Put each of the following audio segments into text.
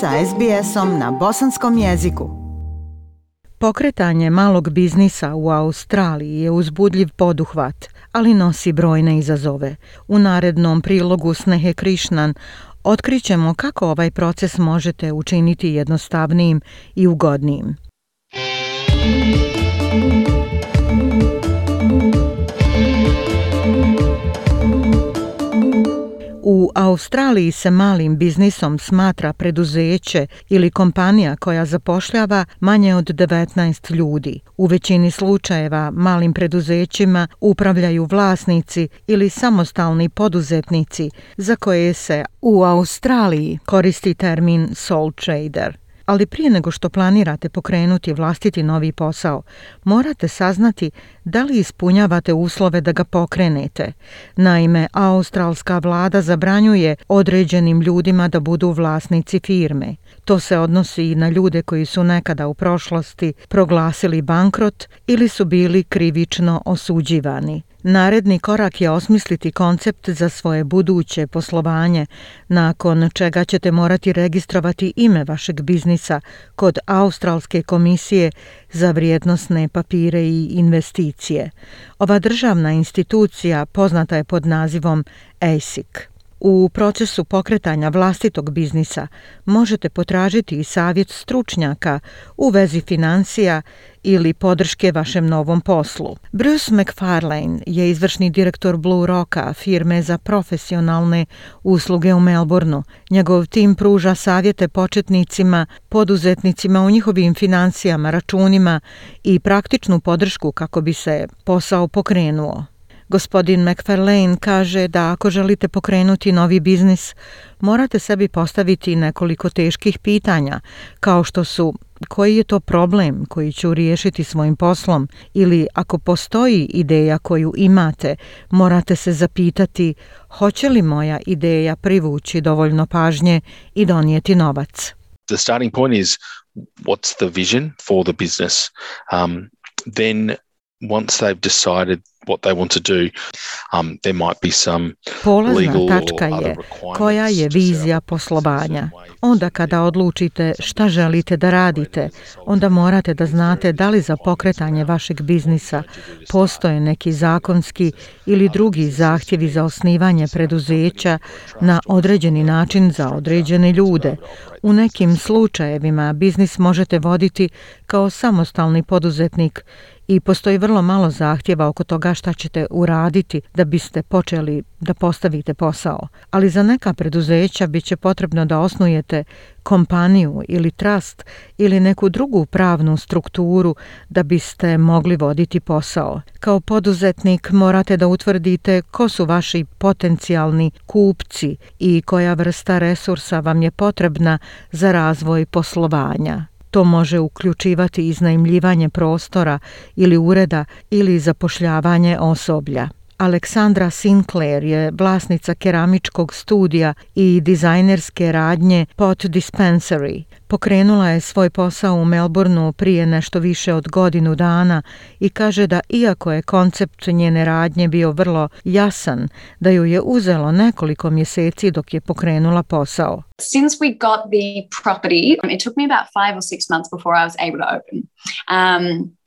sa SBS-om na bosanskom jeziku. Pokretanje malog biznisa u Australiji je uzbudljiv poduhvat, ali nosi brojne izazove. U narednom prilogu Snehe Krišnan otkrićemo kako ovaj proces možete učiniti jednostavnijim i ugodnijim. U Australiji se malim biznisom smatra preduzeće ili kompanija koja zapošljava manje od 19 ljudi. U većini slučajeva malim preduzećima upravljaju vlasnici ili samostalni poduzetnici za koje se u Australiji koristi termin sole trader ali prije nego što planirate pokrenuti vlastiti novi posao, morate saznati da li ispunjavate uslove da ga pokrenete. Naime, australska vlada zabranjuje određenim ljudima da budu vlasnici firme. To se odnosi i na ljude koji su nekada u prošlosti proglasili bankrot ili su bili krivično osuđivani. Naredni korak je osmisliti koncept za svoje buduće poslovanje, nakon čega ćete morati registrovati ime vašeg biznisa kod Australske komisije za vrijednosne papire i investicije. Ova državna institucija poznata je pod nazivom ASIC. U procesu pokretanja vlastitog biznisa možete potražiti i savjet stručnjaka u vezi financija ili podrške vašem novom poslu. Bruce McFarlane je izvršni direktor Blue Rocka, firme za profesionalne usluge u Melbourneu. Njegov tim pruža savjete početnicima, poduzetnicima u njihovim financijama, računima i praktičnu podršku kako bi se posao pokrenuo. Gospodin McFarlane kaže da ako želite pokrenuti novi biznis, morate sebi postaviti nekoliko teških pitanja, kao što su koji je to problem koji ću riješiti svojim poslom ili ako postoji ideja koju imate, morate se zapitati hoće li moja ideja privući dovoljno pažnje i donijeti novac. The starting point is what's the vision for the business. Um, then once they've decided what they want to do, um, there might be some Polazna tačka je koja je vizija poslovanja. Onda kada odlučite šta želite da radite, onda morate da znate da li za pokretanje vašeg biznisa postoje neki zakonski ili drugi zahtjevi za osnivanje preduzeća na određeni način za određene ljude. U nekim slučajevima biznis možete voditi kao samostalni poduzetnik i postoji vrlo malo zahtjeva oko toga šta ćete uraditi da biste počeli da postavite posao, ali za neka preduzeća bit će potrebno da osnujete kompaniju ili trust ili neku drugu pravnu strukturu da biste mogli voditi posao. Kao poduzetnik morate da utvrdite ko su vaši potencijalni kupci i koja vrsta resursa vam je potrebna za razvoj poslovanja. To može uključivati iznajmljivanje prostora ili ureda ili zapošljavanje osoblja. Aleksandra Sinclair je vlasnica keramičkog studija i dizajnerske radnje Pot Dispensary. Pokrenula je svoj posao u Melbourneu prije nešto više od godinu dana i kaže da iako je koncept njene radnje bio vrlo jasan, da ju je uzelo nekoliko mjeseci dok je pokrenula posao. Since we got the property, it took me about five or six months before I was able to open. Um,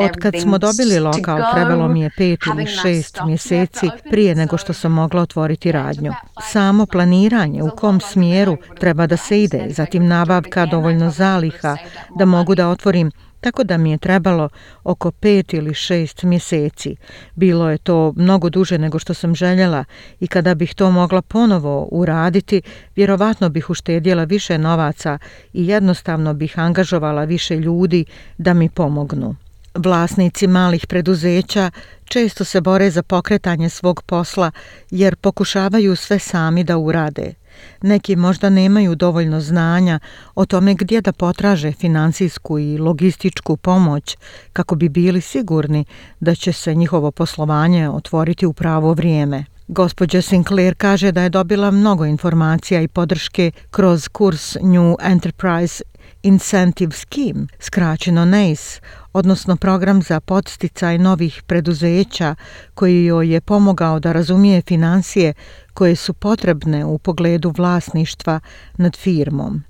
Otkad smo dobili lokal, trebalo mi je pet ili šest mjeseci prije nego što sam mogla otvoriti radnju. Samo planiranje u kom smjeru treba da se ide, zatim nabavka dovoljno zaliha da mogu da otvorim tako da mi je trebalo oko pet ili šest mjeseci. Bilo je to mnogo duže nego što sam željela i kada bih to mogla ponovo uraditi, vjerovatno bih uštedjela više novaca i jednostavno bih angažovala više ljudi da mi pomognu. Vlasnici malih preduzeća često se bore za pokretanje svog posla jer pokušavaju sve sami da urade – neki možda nemaju dovoljno znanja o tome gdje da potraže financijsku i logističku pomoć kako bi bili sigurni da će se njihovo poslovanje otvoriti u pravo vrijeme. Gospođa Sinclair kaže da je dobila mnogo informacija i podrške kroz kurs New Enterprise Incentive Scheme, skraćeno NACE, odnosno program za podsticaj novih preduzeća koji joj je pomogao da razumije financije koje su potrebne u pogledu vlasništva nad firmom.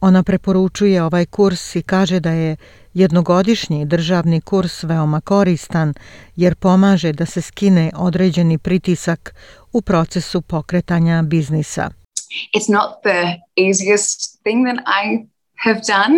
Ona preporučuje ovaj kurs i kaže da je jednogodišnji državni kurs veoma koristan jer pomaže da se skine određeni pritisak u procesu pokretanja biznisa. It's not the easiest thing that I have done.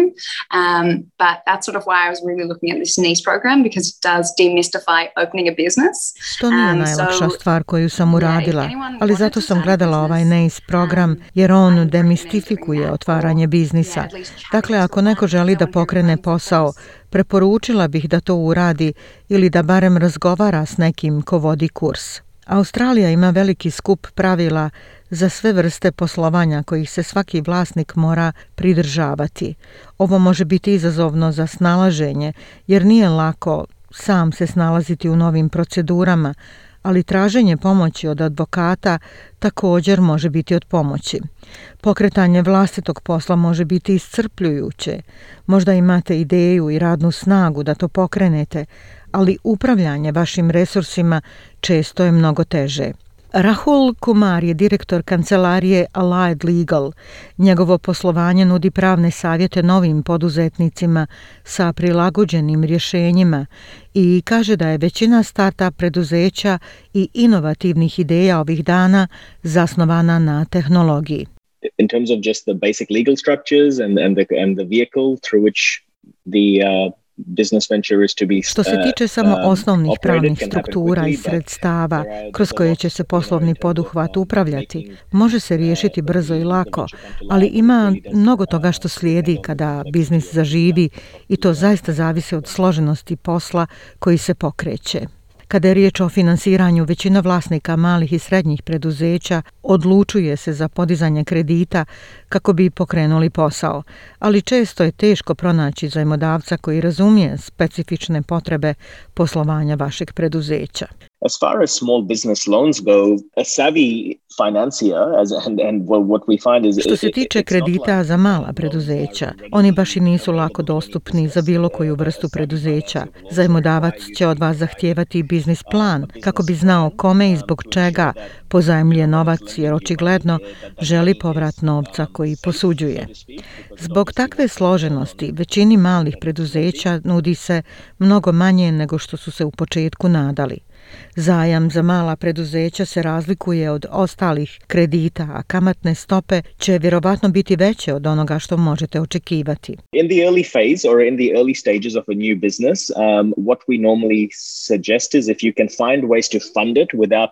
Um, but that's sort of why I was really looking at this program because it does demystify opening a business. To nije um, najlakša stvar koju sam uradila, ali zato sam gledala ovaj NACE um, program jer on demistifikuje otvaranje biznisa. Dakle, ako neko želi da pokrene posao, preporučila bih da to uradi ili da barem razgovara s nekim ko vodi kurs. Australija ima veliki skup pravila za sve vrste poslovanja kojih se svaki vlasnik mora pridržavati. Ovo može biti izazovno za snalaženje jer nije lako sam se snalaziti u novim procedurama, ali traženje pomoći od advokata također može biti od pomoći. Pokretanje vlastitog posla može biti iscrpljujuće. Možda imate ideju i radnu snagu da to pokrenete, ali upravljanje vašim resursima često je mnogo teže. Rahul Kumar je direktor kancelarije Allied Legal. Njegovo poslovanje nudi pravne savjete novim poduzetnicima sa prilagođenim rješenjima i kaže da je većina starta preduzeća i inovativnih ideja ovih dana zasnovana na tehnologiji. In terms of just the basic legal structures and, and, the, and the vehicle through which the uh, što se uh, tiče samo um, osnovnih pravnih struktura i sredstava kroz koje će se poslovni poduhvat upravljati, uh, može se riješiti brzo i lako, ali ima mnogo toga što slijedi kada biznis zaživi i to zaista zavisi od složenosti posla koji se pokreće. Kada je riječ o finansiranju, većina vlasnika malih i srednjih preduzeća odlučuje se za podizanje kredita kako bi pokrenuli posao, ali često je teško pronaći zajmodavca koji razumije specifične potrebe poslovanja vašeg preduzeća. As far as small business loans go, a savvy as and and what we find is Što se tiče kredita za mala preduzeća, oni baš i nisu lako dostupni za bilo koju vrstu preduzeća. Zajmodavac će od vas zahtijevati biznis plan kako bi znao kome i zbog čega pozajmljuje novac jer očigledno želi povrat novca koji posuđuje. Zbog takve složenosti većini malih preduzeća nudi se mnogo manje nego što su se u početku nadali. Zajam za mala preduzeća se razlikuje od ostalih kredita, a kamatne stope će vjerovatno biti veće od onoga što možete očekivati. In the early phase or in the early stages of a new business, um, what we normally suggest is if you can find ways to fund it without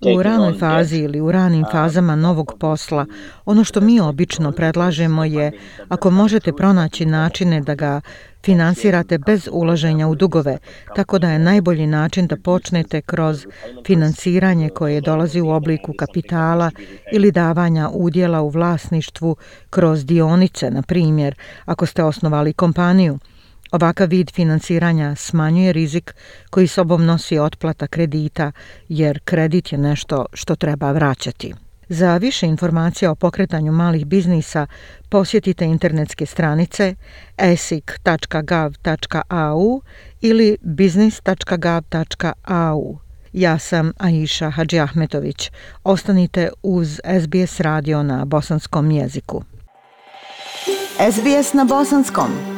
u ranoj fazi ili u ranim fazama novog posla, ono što mi obično predlažemo je ako možete pronaći načine da ga finansirate bez ulaženja u dugove, tako da je najbolji način da počnete kroz financiranje koje dolazi u obliku kapitala ili davanja udjela u vlasništvu kroz dionice, na primjer, ako ste osnovali kompaniju. Ovakav vid financiranja smanjuje rizik koji sobom nosi otplata kredita, jer kredit je nešto što treba vraćati. Za više informacija o pokretanju malih biznisa posjetite internetske stranice esik.gov.au ili biznis.gov.au. Ja sam Aisha Hadži Ahmetović. Ostanite uz SBS radio na bosanskom jeziku. SBS na bosanskom.